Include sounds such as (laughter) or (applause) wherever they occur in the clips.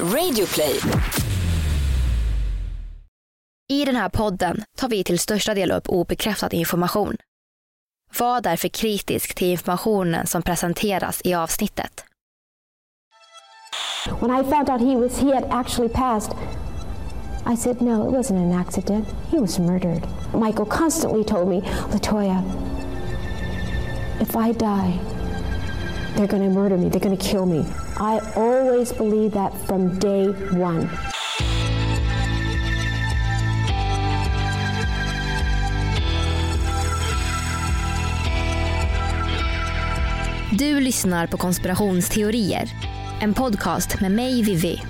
Radioplay. I den här podden tar vi till största del upp obekräftad information. Var därför kritisk till informationen som presenteras i avsnittet. When I found out he was he had actually passed, I said no, it wasn't an accident. He was murdered. Michael constantly told me, Latoya, if I die, they're going to murder me. They're going to kill me. I always believed that from day one. Du lyssnar på konspirationsteorier. En podcast med mig Vivi.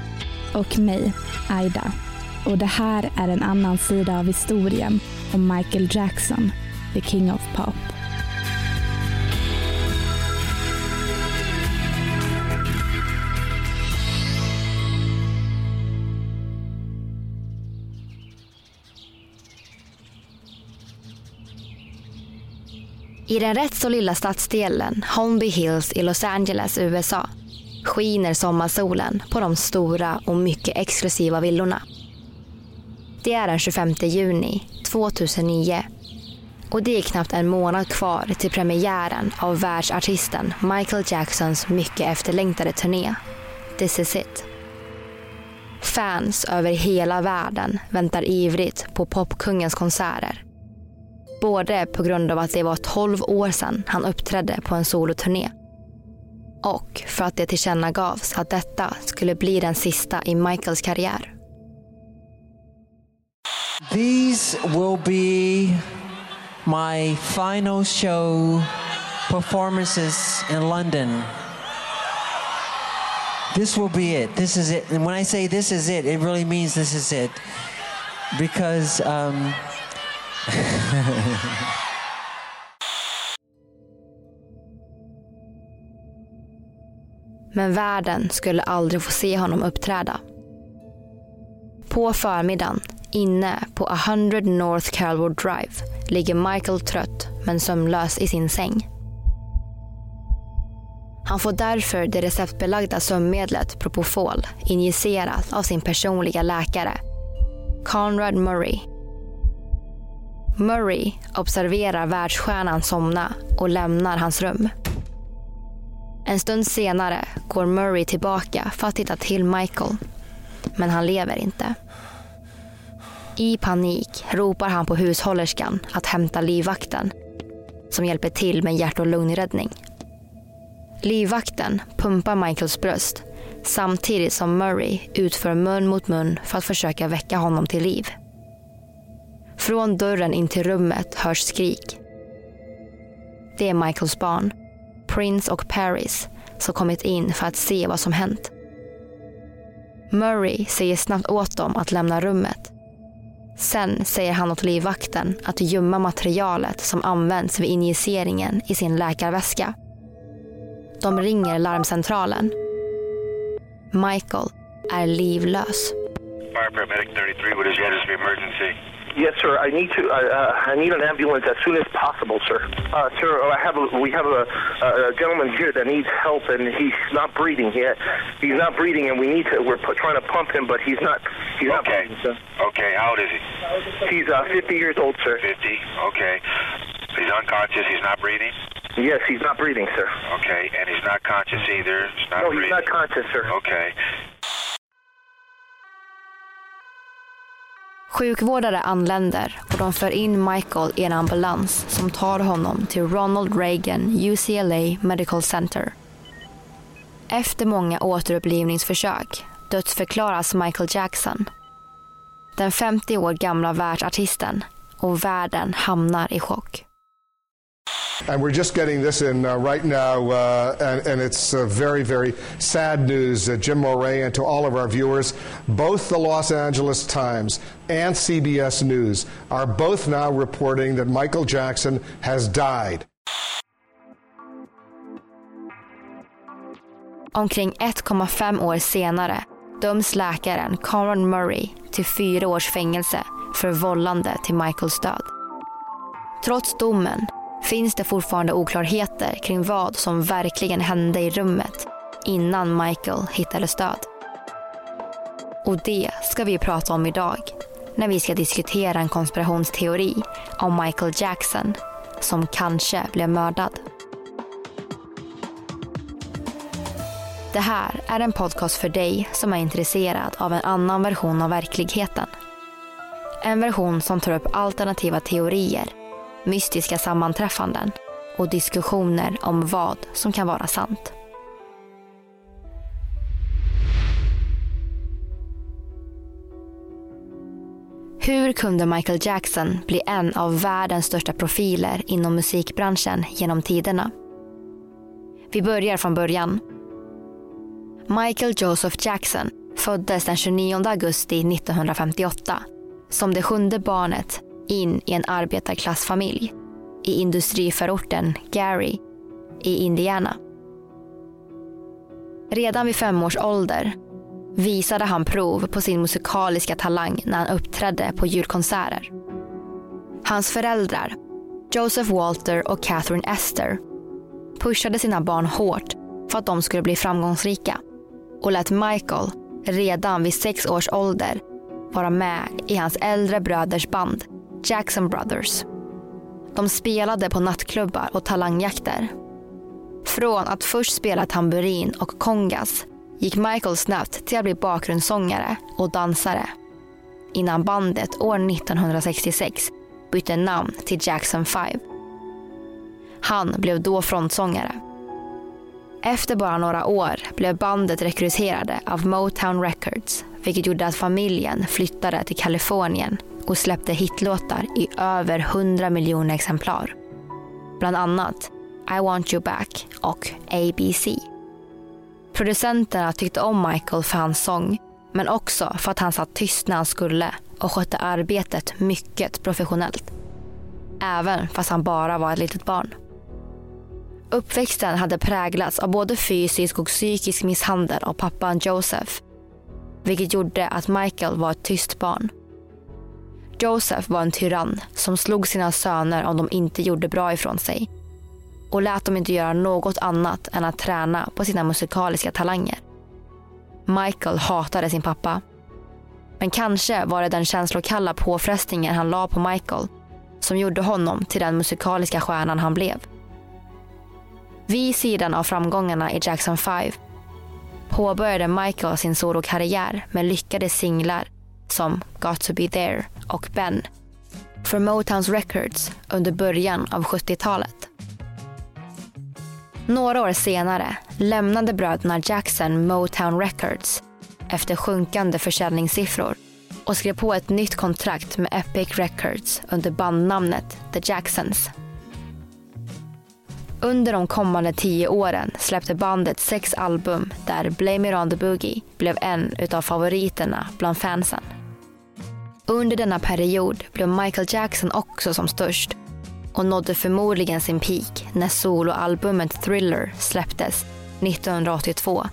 och mig, Aida. Och det här är en annan sida av historien om Michael Jackson, the king of pop. I den rätt så lilla stadsdelen Holmby Hills i Los Angeles, USA skiner sommarsolen på de stora och mycket exklusiva villorna. Det är den 25 juni 2009 och det är knappt en månad kvar till premiären av världsartisten Michael Jacksons mycket efterlängtade turné This is it. Fans över hela världen väntar ivrigt på popkungens konserter. Både på grund av att det var 12 år sedan han uppträdde på en soloturné och för att det tillkännagavs att detta skulle bli den sista i Michaels karriär. These will be my final show performances in London. This will be it. This is it. And when I say this is it, it really means this is it. Because um, (laughs) Men världen skulle aldrig få se honom uppträda. På förmiddagen, inne på 100 North Calvert Drive, ligger Michael trött men sömnlös i sin säng. Han får därför det receptbelagda sömnmedlet Propofol injicerat av sin personliga läkare, Conrad Murray. Murray observerar världsstjärnan somna och lämnar hans rum. En stund senare går Murray tillbaka för att titta till Michael. Men han lever inte. I panik ropar han på hushållerskan att hämta livvakten som hjälper till med hjärt och lungräddning. Livvakten pumpar Michaels bröst samtidigt som Murray utför mun mot mun för att försöka väcka honom till liv. Från dörren in till rummet hörs skrik. Det är Michaels barn, Prince och Paris, som kommit in för att se vad som hänt. Murray säger snabbt åt dem att lämna rummet. Sen säger han åt livvakten att gömma materialet som används vid injiceringen i sin läkarväska. De ringer larmcentralen. Michael är livlös. Fire paramedic 33, what is your emergency? Yes, sir. I need to. Uh, uh, I need an ambulance as soon as possible, sir. Uh, sir, I have. A, we have a, a gentleman here that needs help, and he's not breathing yet. He's not breathing, and we need to. We're trying to pump him, but he's not. He's not Okay. breathing, sir. Okay, how old is he? He's uh, 50 years old, sir. 50. Okay. He's unconscious. He's not breathing. Yes, he's not breathing, sir. Okay, and he's not conscious either. He's not No, he's not conscious, sir. Okay. Sjukvårdare anländer och de för in Michael i en ambulans som tar honom till Ronald Reagan UCLA Medical Center. Efter många återupplivningsförsök dödsförklaras Michael Jackson. Den 50 år gamla världsartisten och världen hamnar i chock. And we're just getting this in uh, right now, uh, and, and it's uh, very, very sad news, uh, Jim Moray, and to all of our viewers. Both the Los Angeles Times and CBS News are both now reporting that Michael Jackson has died. Omkring 1,5 år senare döms läkaren Conrad Murray till fyra års fängelse för vållande till Michaels död. Trots domen finns det fortfarande oklarheter kring vad som verkligen hände i rummet innan Michael hittades död. Och det ska vi prata om idag när vi ska diskutera en konspirationsteori om Michael Jackson som kanske blev mördad. Det här är en podcast för dig som är intresserad av en annan version av verkligheten. En version som tar upp alternativa teorier, mystiska sammanträffanden och diskussioner om vad som kan vara sant. Hur kunde Michael Jackson bli en av världens största profiler inom musikbranschen genom tiderna? Vi börjar från början. Michael Joseph Jackson föddes den 29 augusti 1958 som det sjunde barnet in i en arbetarklassfamilj i industriförorten Gary i Indiana. Redan vid fem års ålder visade han prov på sin musikaliska talang när han uppträdde på julkonserter. Hans föräldrar, Joseph Walter och Catherine Esther, pushade sina barn hårt för att de skulle bli framgångsrika och lät Michael redan vid sex års ålder vara med i hans äldre bröders band Jackson Brothers. De spelade på nattklubbar och talangjakter. Från att först spela tamburin och kongas gick Michael snabbt till att bli bakgrundssångare och dansare. Innan bandet år 1966 bytte namn till Jackson 5. Han blev då frontsångare. Efter bara några år blev bandet rekryterade av Motown Records vilket gjorde att familjen flyttade till Kalifornien och släppte hitlåtar i över 100 miljoner exemplar. Bland annat I want you back och ABC. Producenterna tyckte om Michael för hans sång men också för att han satt tyst när han skulle och skötte arbetet mycket professionellt. Även fast han bara var ett litet barn. Uppväxten hade präglats av både fysisk och psykisk misshandel av pappan Joseph. Vilket gjorde att Michael var ett tyst barn. Joseph var en tyrann som slog sina söner om de inte gjorde bra ifrån sig och lät dem inte göra något annat än att träna på sina musikaliska talanger. Michael hatade sin pappa. Men kanske var det den känslokalla påfrestningen han la på Michael som gjorde honom till den musikaliska stjärnan han blev. Vid sidan av framgångarna i Jackson 5 påbörjade Michael sin solokarriär med lyckade singlar som Got to be there och Ben för Motowns Records under början av 70-talet. Några år senare lämnade bröderna Jackson Motown Records efter sjunkande försäljningssiffror och skrev på ett nytt kontrakt med Epic Records under bandnamnet The Jacksons. Under de kommande tio åren släppte bandet sex album där Blame It On The Boogie blev en utav favoriterna bland fansen. Under denna period blev Michael Jackson också som störst och nådde förmodligen sin peak när soloalbumet Thriller släpptes 1982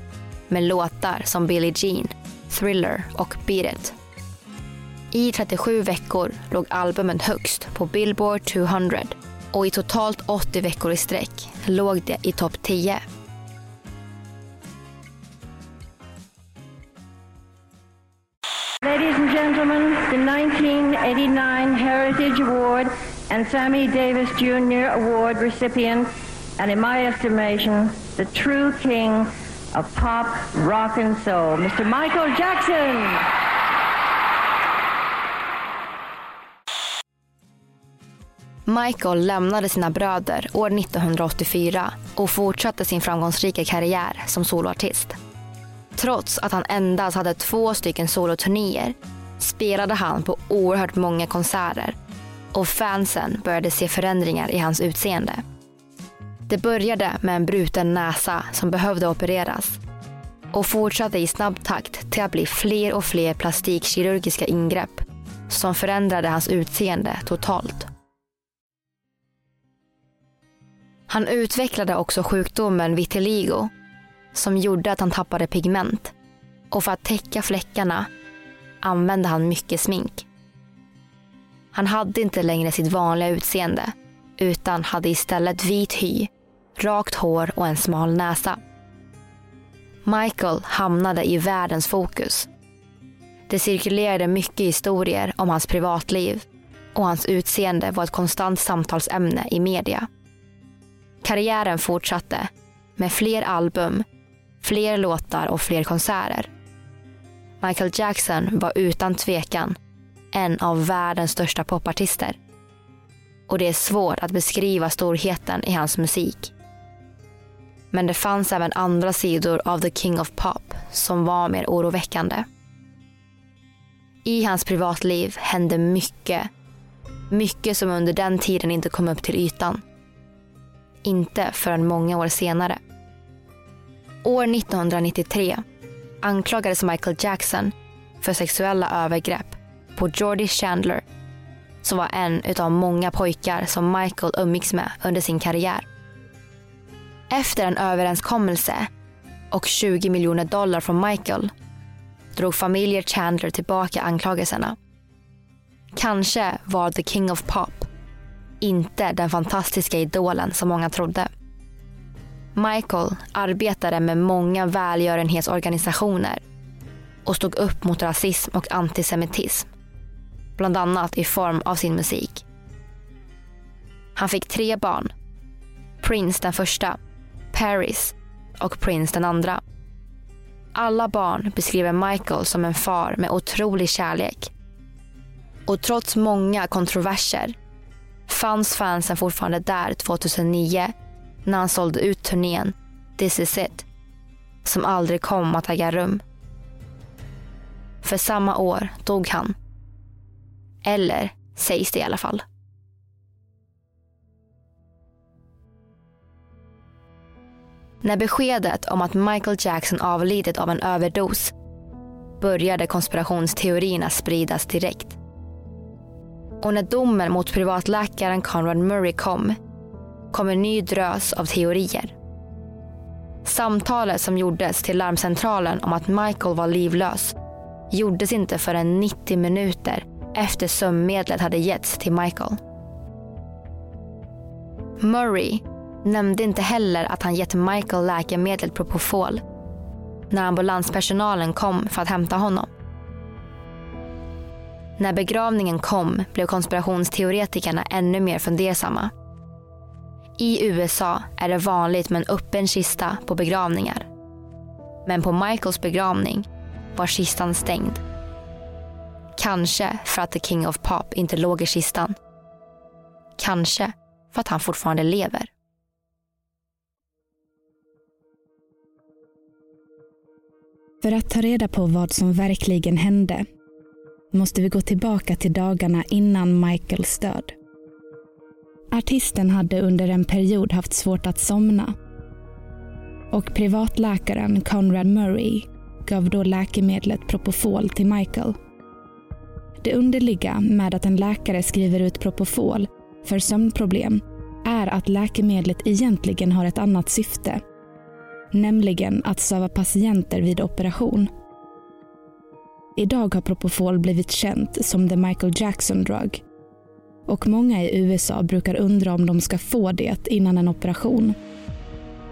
med låtar som Billie Jean, Thriller och Beat It. I 37 veckor låg albumet högst på Billboard 200 och i totalt 80 veckor i sträck låg det i topp 10. 1989 Heritage Award and Sammy Davis Jr. Award recipient, and in my estimation, the true king of pop, rock, and soul, Mr. Michael Jackson. Michael lämnade sina bröder år 1984 och fortsatte sin framgångsrika karriär som soloartist. Trots att han endast hade två stycken soloturnéer spelade han på oerhört många konserter och fansen började se förändringar i hans utseende. Det började med en bruten näsa som behövde opereras och fortsatte i snabb takt till att bli fler och fler plastikkirurgiska ingrepp som förändrade hans utseende totalt. Han utvecklade också sjukdomen vitiligo som gjorde att han tappade pigment och för att täcka fläckarna använde han mycket smink. Han hade inte längre sitt vanliga utseende utan hade istället vit hy, rakt hår och en smal näsa. Michael hamnade i världens fokus. Det cirkulerade mycket historier om hans privatliv och hans utseende var ett konstant samtalsämne i media. Karriären fortsatte med fler album, fler låtar och fler konserter. Michael Jackson var utan tvekan en av världens största popartister. Och det är svårt att beskriva storheten i hans musik. Men det fanns även andra sidor av The King of Pop som var mer oroväckande. I hans privatliv hände mycket. Mycket som under den tiden inte kom upp till ytan. Inte förrän många år senare. År 1993 anklagades Michael Jackson för sexuella övergrepp på Jordy Chandler som var en av många pojkar som Michael umgicks med under sin karriär. Efter en överenskommelse och 20 miljoner dollar från Michael drog familjer Chandler tillbaka anklagelserna. Kanske var The King of Pop inte den fantastiska idolen som många trodde. Michael arbetade med många välgörenhetsorganisationer och stod upp mot rasism och antisemitism. Bland annat i form av sin musik. Han fick tre barn. Prince den första, Paris och Prince den andra. Alla barn beskriver Michael som en far med otrolig kärlek. Och trots många kontroverser fanns fansen fortfarande där 2009 när han sålde ut turnén This is it som aldrig kom att äga rum. För samma år dog han. Eller sägs det i alla fall. När beskedet om att Michael Jackson avlidit av en överdos började konspirationsteorierna spridas direkt. Och när domen mot privatläkaren Conrad Murray kom, kom en ny drös av teorier. Samtalet som gjordes till larmcentralen om att Michael var livlös gjordes inte förrän 90 minuter efter sömnmedlet hade getts till Michael. Murray nämnde inte heller att han gett Michael läkemedlet Propofol när ambulanspersonalen kom för att hämta honom. När begravningen kom blev konspirationsteoretikerna ännu mer fundersamma. I USA är det vanligt med en öppen kista på begravningar. Men på Michaels begravning var kistan stängd. Kanske för att The King of Pop inte låg i kistan. Kanske för att han fortfarande lever. För att ta reda på vad som verkligen hände måste vi gå tillbaka till dagarna innan Michaels död. Artisten hade under en period haft svårt att somna. Och privatläkaren Conrad Murray gav då läkemedlet Propofol till Michael. Det underliga med att en läkare skriver ut Propofol för sömnproblem är att läkemedlet egentligen har ett annat syfte. Nämligen att söva patienter vid operation. Idag har Propofol blivit känt som the Michael Jackson drug. Och många i USA brukar undra om de ska få det innan en operation.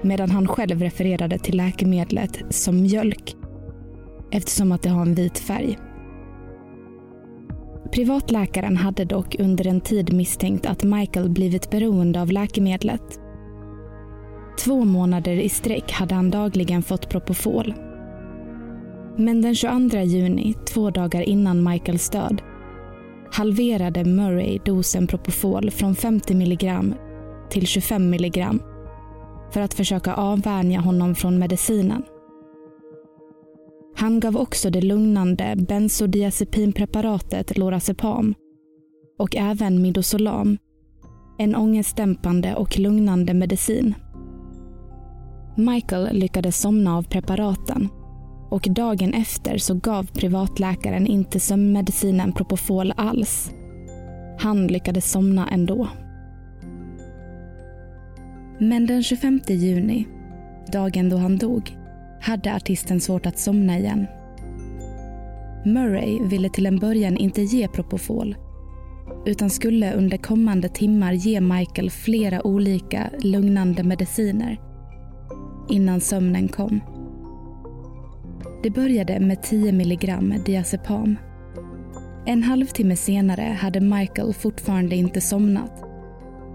Medan han själv refererade till läkemedlet som mjölk eftersom att det har en vit färg. Privatläkaren hade dock under en tid misstänkt att Michael blivit beroende av läkemedlet. Två månader i sträck hade han dagligen fått Propofol. Men den 22 juni, två dagar innan Michaels död, halverade Murray dosen Propofol från 50 mg till 25 mg för att försöka avvänja honom från medicinen. Han gav också det lugnande bensodiazepinpreparatet Lorazepam och även Midosolam, en ångestdämpande och lugnande medicin. Michael lyckades somna av preparaten och dagen efter så gav privatläkaren inte sömnmedicinen Propofol alls. Han lyckades somna ändå. Men den 25 juni, dagen då han dog, hade artisten svårt att somna igen. Murray ville till en början inte ge Propofol utan skulle under kommande timmar ge Michael flera olika lugnande mediciner innan sömnen kom. Det började med 10 milligram diazepam. En halvtimme senare hade Michael fortfarande inte somnat.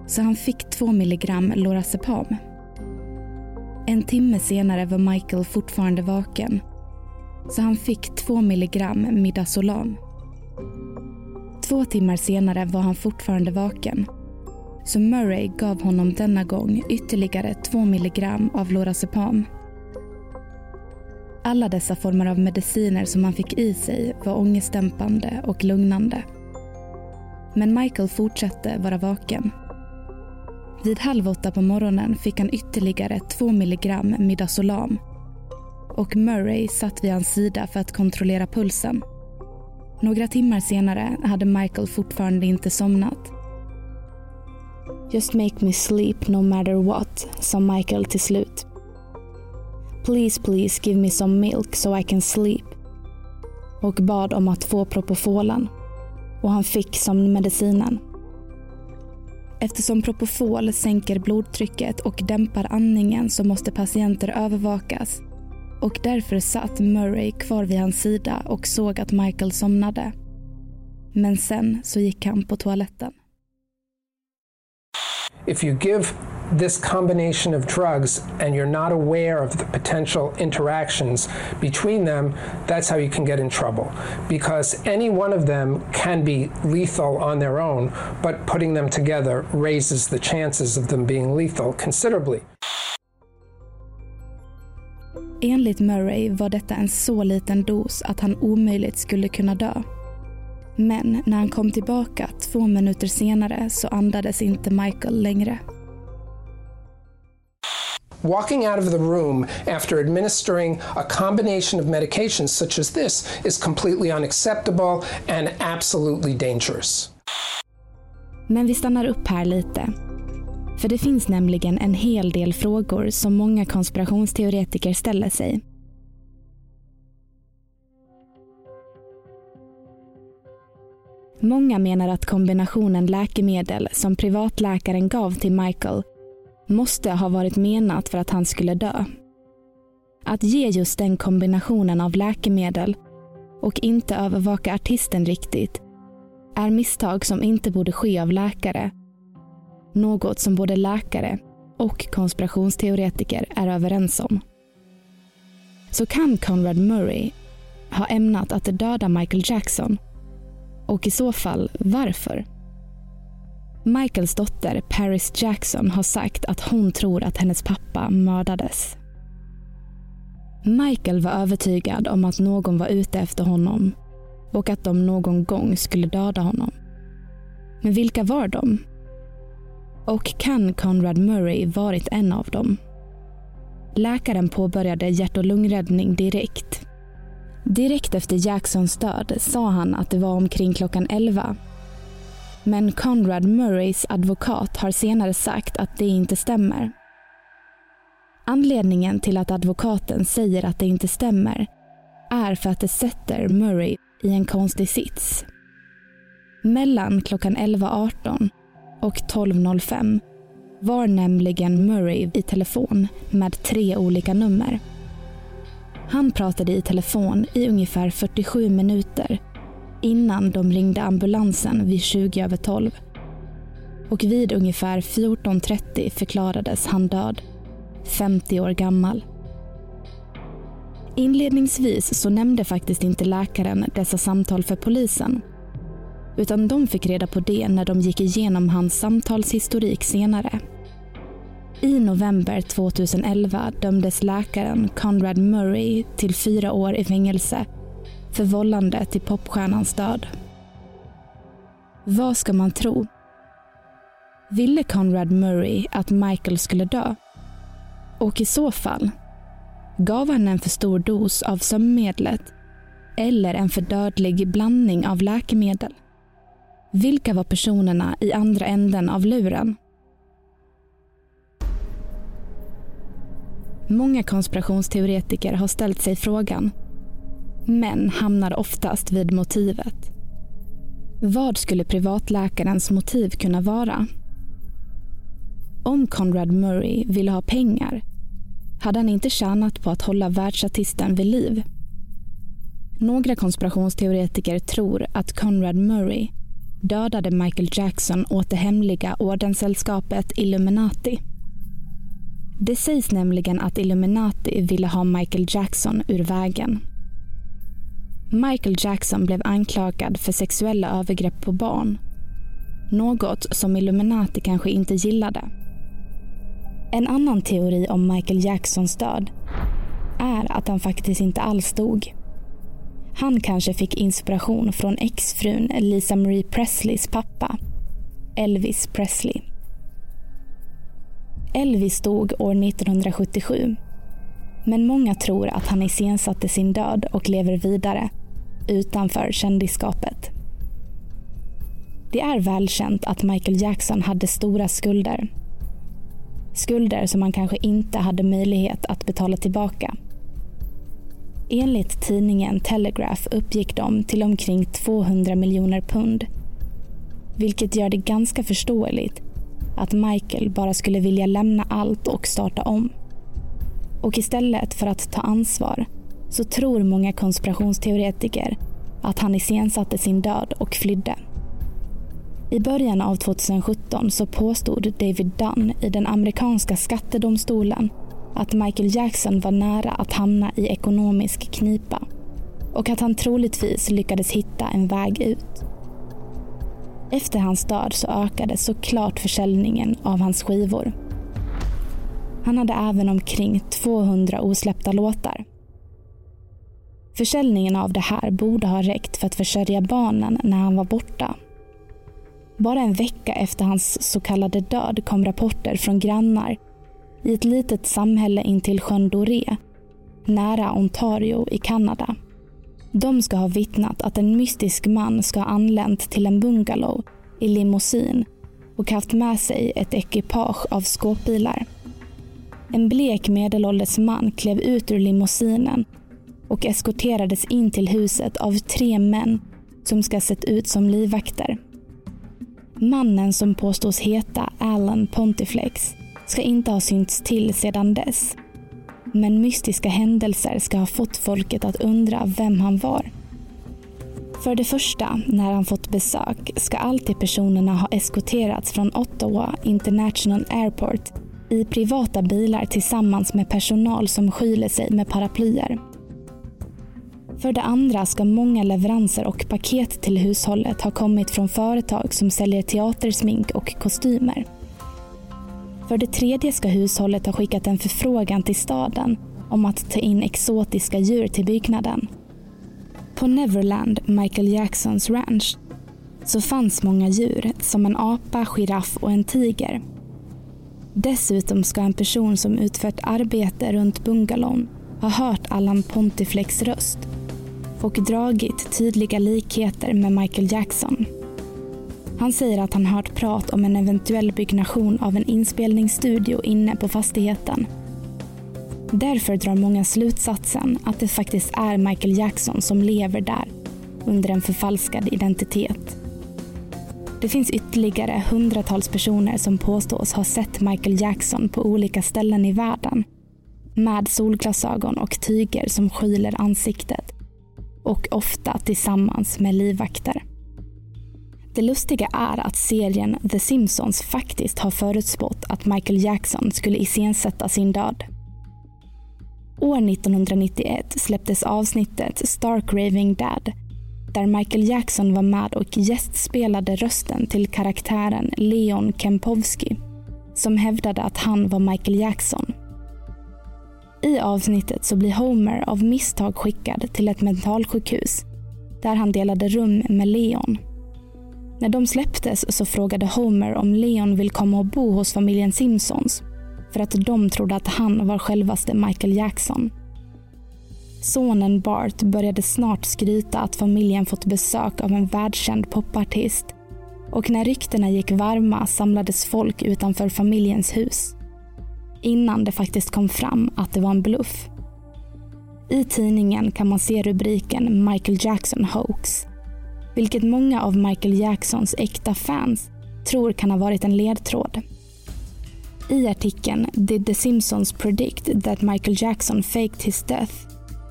Så han fick 2 milligram lorazepam. En timme senare var Michael fortfarande vaken. Så han fick 2 milligram midazolam. Två timmar senare var han fortfarande vaken. Så Murray gav honom denna gång ytterligare 2 milligram av lorazepam. Alla dessa former av mediciner som han fick i sig var ångestdämpande och lugnande. Men Michael fortsatte vara vaken. Vid halv åtta på morgonen fick han ytterligare 2 milligram midazolam och Murray satt vid hans sida för att kontrollera pulsen. Några timmar senare hade Michael fortfarande inte somnat. Just make me sleep no matter what, sa Michael till slut. Please, please give me some milk so I can sleep. Och bad om att få Propofolen. Och han fick som medicinen. Eftersom Propofol sänker blodtrycket och dämpar andningen så måste patienter övervakas. Och därför satt Murray kvar vid hans sida och såg att Michael somnade. Men sen så gick han på toaletten. If you give this combination of drugs and you're not aware of the potential interactions between them, that's how you can get in trouble. Because any one of them can be lethal on their own, but putting them together raises the chances of them being lethal considerably. Enligt Murray var detta en så liten dos att han omöjligt skulle kunna dö. Men när han kom tillbaka två minuter senare så andades inte Michael längre. Walking out of the room after administering a combination of medications such as this is completely unacceptable and absolutely dangerous. Men vi stannar upp här lite. För det finns nämligen en hel del frågor som många konspirationsteoretiker ställer sig. Många menar att kombinationen läkemedel som privatläkaren gav till Michael måste ha varit menat för att han skulle dö. Att ge just den kombinationen av läkemedel och inte övervaka artisten riktigt är misstag som inte borde ske av läkare. Något som både läkare och konspirationsteoretiker är överens om. Så kan Conrad Murray ha ämnat att döda Michael Jackson? Och i så fall varför? Michaels dotter Paris Jackson har sagt att hon tror att hennes pappa mördades. Michael var övertygad om att någon var ute efter honom och att de någon gång skulle döda honom. Men vilka var de? Och kan Conrad Murray varit en av dem? Läkaren påbörjade hjärt och lungräddning direkt. Direkt efter Jacksons död sa han att det var omkring klockan 11 men Conrad Murrays advokat har senare sagt att det inte stämmer. Anledningen till att advokaten säger att det inte stämmer är för att det sätter Murray i en konstig sits. Mellan klockan 11.18 och 12.05 var nämligen Murray i telefon med tre olika nummer. Han pratade i telefon i ungefär 47 minuter innan de ringde ambulansen vid 20 över 12. Och vid ungefär 14.30 förklarades han död. 50 år gammal. Inledningsvis så nämnde faktiskt inte läkaren dessa samtal för polisen. Utan de fick reda på det när de gick igenom hans samtalshistorik senare. I november 2011 dömdes läkaren Conrad Murray till fyra år i fängelse för vållande till popstjärnans död. Vad ska man tro? Ville Conrad Murray att Michael skulle dö? Och i så fall, gav han en för stor dos av sömnmedlet eller en för dödlig blandning av läkemedel? Vilka var personerna i andra änden av luren? Många konspirationsteoretiker har ställt sig frågan men hamnar oftast vid motivet. Vad skulle privatläkarens motiv kunna vara? Om Conrad Murray ville ha pengar hade han inte tjänat på att hålla världsartisten vid liv. Några konspirationsteoretiker tror att Conrad Murray dödade Michael Jackson åt det hemliga ordenssällskapet Illuminati. Det sägs nämligen att Illuminati ville ha Michael Jackson ur vägen. Michael Jackson blev anklagad för sexuella övergrepp på barn. Något som Illuminati kanske inte gillade. En annan teori om Michael Jacksons död är att han faktiskt inte alls dog. Han kanske fick inspiration från exfrun Lisa Marie Presleys pappa, Elvis Presley. Elvis dog år 1977. Men många tror att han iscensatte sin död och lever vidare utanför kändisskapet. Det är välkänt att Michael Jackson hade stora skulder. Skulder som han kanske inte hade möjlighet att betala tillbaka. Enligt tidningen Telegraph uppgick de till omkring 200 miljoner pund. Vilket gör det ganska förståeligt att Michael bara skulle vilja lämna allt och starta om. Och istället för att ta ansvar så tror många konspirationsteoretiker att han iscensatte sin död och flydde. I början av 2017 så påstod David Dunn i den amerikanska skattedomstolen att Michael Jackson var nära att hamna i ekonomisk knipa och att han troligtvis lyckades hitta en väg ut. Efter hans död så ökade såklart försäljningen av hans skivor. Han hade även omkring 200 osläppta låtar. Försäljningen av det här borde ha räckt för att försörja barnen när han var borta. Bara en vecka efter hans så kallade död kom rapporter från grannar i ett litet samhälle intill sjön Doré, nära Ontario i Kanada. De ska ha vittnat att en mystisk man ska ha anlänt till en bungalow i limousin och haft med sig ett ekipage av skåpbilar. En blek medelålders man klev ut ur limousinen och eskorterades in till huset av tre män som ska ha sett ut som livvakter. Mannen som påstås heta Alan Pontiflex ska inte ha synts till sedan dess. Men mystiska händelser ska ha fått folket att undra vem han var. För det första, när han fått besök ska alltid personerna ha eskorterats från Ottawa International Airport i privata bilar tillsammans med personal som skyler sig med paraplyer. För det andra ska många leveranser och paket till hushållet ha kommit från företag som säljer teatersmink och kostymer. För det tredje ska hushållet ha skickat en förfrågan till staden om att ta in exotiska djur till byggnaden. På Neverland, Michael Jacksons ranch, så fanns många djur som en apa, giraff och en tiger. Dessutom ska en person som utfört arbete runt bungalown ha hört Allan Pontiflex röst och dragit tydliga likheter med Michael Jackson. Han säger att han hört prat om en eventuell byggnation av en inspelningsstudio inne på fastigheten. Därför drar många slutsatsen att det faktiskt är Michael Jackson som lever där under en förfalskad identitet. Det finns ytterligare hundratals personer som påstås ha sett Michael Jackson på olika ställen i världen med solglasögon och tyger som skyler ansiktet och ofta tillsammans med livvakter. Det lustiga är att serien The Simpsons faktiskt har förutspått att Michael Jackson skulle iscensätta sin död. År 1991 släpptes avsnittet Stark Raving Dad där Michael Jackson var med och gästspelade rösten till karaktären Leon Kempowski som hävdade att han var Michael Jackson. I avsnittet så blir Homer av misstag skickad till ett mentalsjukhus där han delade rum med Leon. När de släpptes så frågade Homer om Leon vill komma och bo hos familjen Simpsons för att de trodde att han var självaste Michael Jackson. Sonen Bart började snart skryta att familjen fått besök av en världskänd popartist och när ryktena gick varma samlades folk utanför familjens hus. Innan det faktiskt kom fram att det var en bluff. I tidningen kan man se rubriken Michael Jackson hoax vilket många av Michael Jacksons äkta fans tror kan ha varit en ledtråd. I artikeln “Did the Simpsons predict that Michael Jackson faked his death?”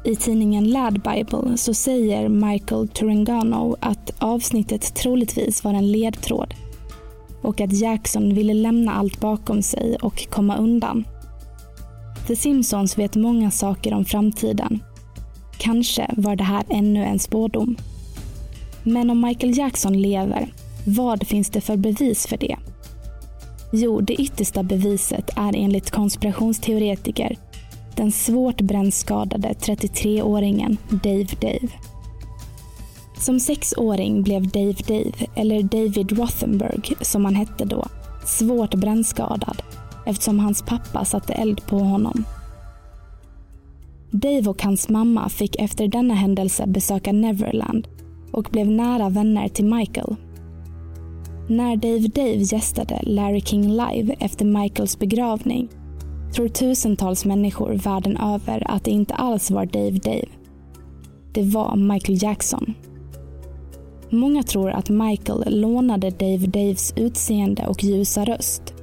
I tidningen Lad Bible så säger Michael Turengano att avsnittet troligtvis var en ledtråd och att Jackson ville lämna allt bakom sig och komma undan. The Simpsons vet många saker om framtiden. Kanske var det här ännu en spådom. Men om Michael Jackson lever, vad finns det för bevis för det? Jo, det yttersta beviset är enligt konspirationsteoretiker den svårt brännskadade 33-åringen Dave Dave. Som sexåring blev Dave Dave, eller David Rothenberg som han hette då, svårt brännskadad eftersom hans pappa satte eld på honom. Dave och hans mamma fick efter denna händelse besöka Neverland och blev nära vänner till Michael. När Dave Dave gästade Larry King live efter Michaels begravning tror tusentals människor världen över att det inte alls var Dave Dave. Det var Michael Jackson. Många tror att Michael lånade Dave Daves utseende och ljusa röst.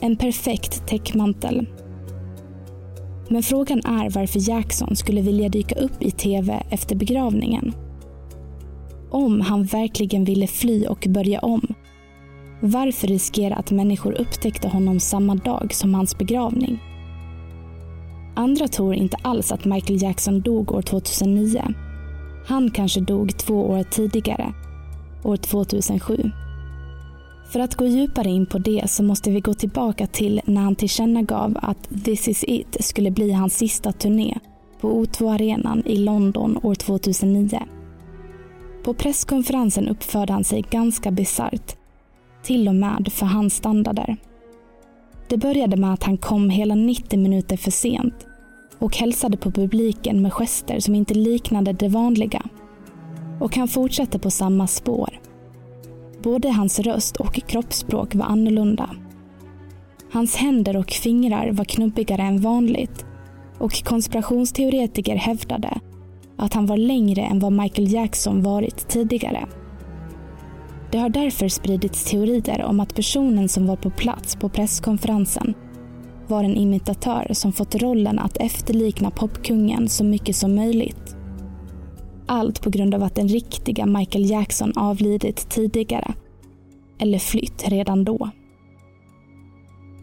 En perfekt täckmantel. Men frågan är varför Jackson skulle vilja dyka upp i tv efter begravningen. Om han verkligen ville fly och börja om. Varför riskera att människor upptäckte honom samma dag som hans begravning? Andra tror inte alls att Michael Jackson dog år 2009 han kanske dog två år tidigare, år 2007. För att gå djupare in på det så måste vi gå tillbaka till när han tillkännagav att This is it skulle bli hans sista turné på O2-arenan i London år 2009. På presskonferensen uppförde han sig ganska bisarrt, till och med för hans standarder. Det började med att han kom hela 90 minuter för sent och hälsade på publiken med gester som inte liknade det vanliga. Och han fortsatte på samma spår. Både hans röst och kroppsspråk var annorlunda. Hans händer och fingrar var knubbigare än vanligt och konspirationsteoretiker hävdade att han var längre än vad Michael Jackson varit tidigare. Det har därför spridits teorier om att personen som var på plats på presskonferensen var en imitatör som fått rollen att efterlikna popkungen så mycket som möjligt. Allt på grund av att den riktiga Michael Jackson avlidit tidigare. Eller flytt redan då.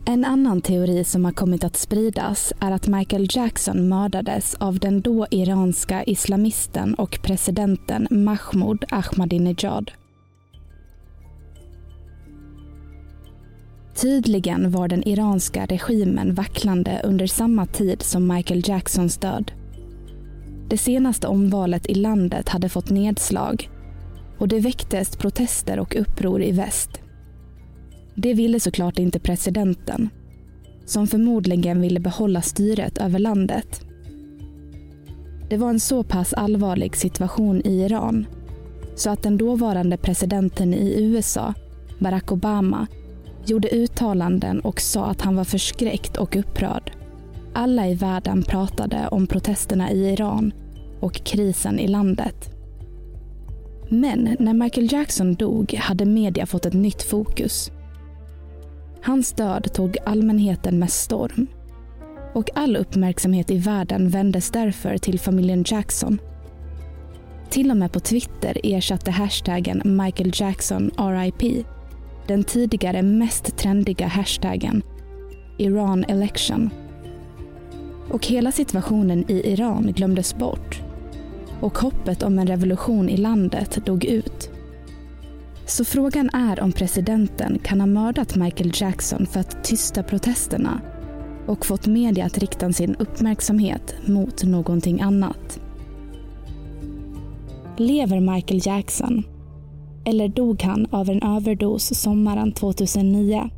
En annan teori som har kommit att spridas är att Michael Jackson mördades av den då iranska islamisten och presidenten Mahmoud Ahmadinejad. Tydligen var den iranska regimen vacklande under samma tid som Michael Jacksons död. Det senaste omvalet i landet hade fått nedslag och det väcktes protester och uppror i väst. Det ville såklart inte presidenten, som förmodligen ville behålla styret över landet. Det var en så pass allvarlig situation i Iran så att den dåvarande presidenten i USA, Barack Obama, gjorde uttalanden och sa att han var förskräckt och upprörd. Alla i världen pratade om protesterna i Iran och krisen i landet. Men när Michael Jackson dog hade media fått ett nytt fokus. Hans död tog allmänheten med storm. Och all uppmärksamhet i världen vändes därför till familjen Jackson. Till och med på Twitter ersatte hashtaggen Michael Jackson RIP den tidigare mest trendiga hashtaggen Iran election. Och hela situationen i Iran glömdes bort och hoppet om en revolution i landet dog ut. Så frågan är om presidenten kan ha mördat Michael Jackson för att tysta protesterna och fått media att rikta sin uppmärksamhet mot någonting annat. Lever Michael Jackson? Eller dog han av en överdos sommaren 2009?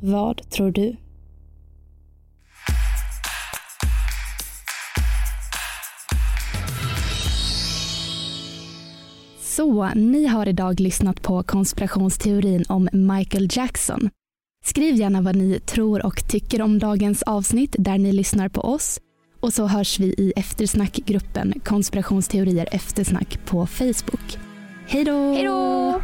Vad tror du? Så, ni har idag lyssnat på konspirationsteorin om Michael Jackson. Skriv gärna vad ni tror och tycker om dagens avsnitt där ni lyssnar på oss. Och så hörs vi i eftersnackgruppen konspirationsteorier eftersnack på Facebook. Hej då! Hej då!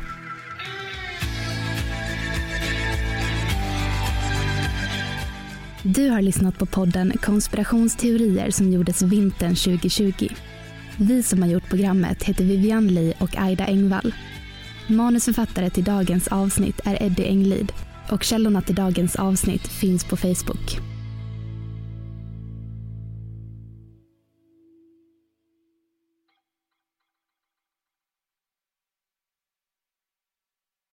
Du har lyssnat på podden Konspirationsteorier som gjordes vintern 2020. Vi som har gjort programmet heter Vivian Lee och Aida Engvall. Manusförfattare till dagens avsnitt är Eddie Englid och källorna till dagens avsnitt finns på Facebook.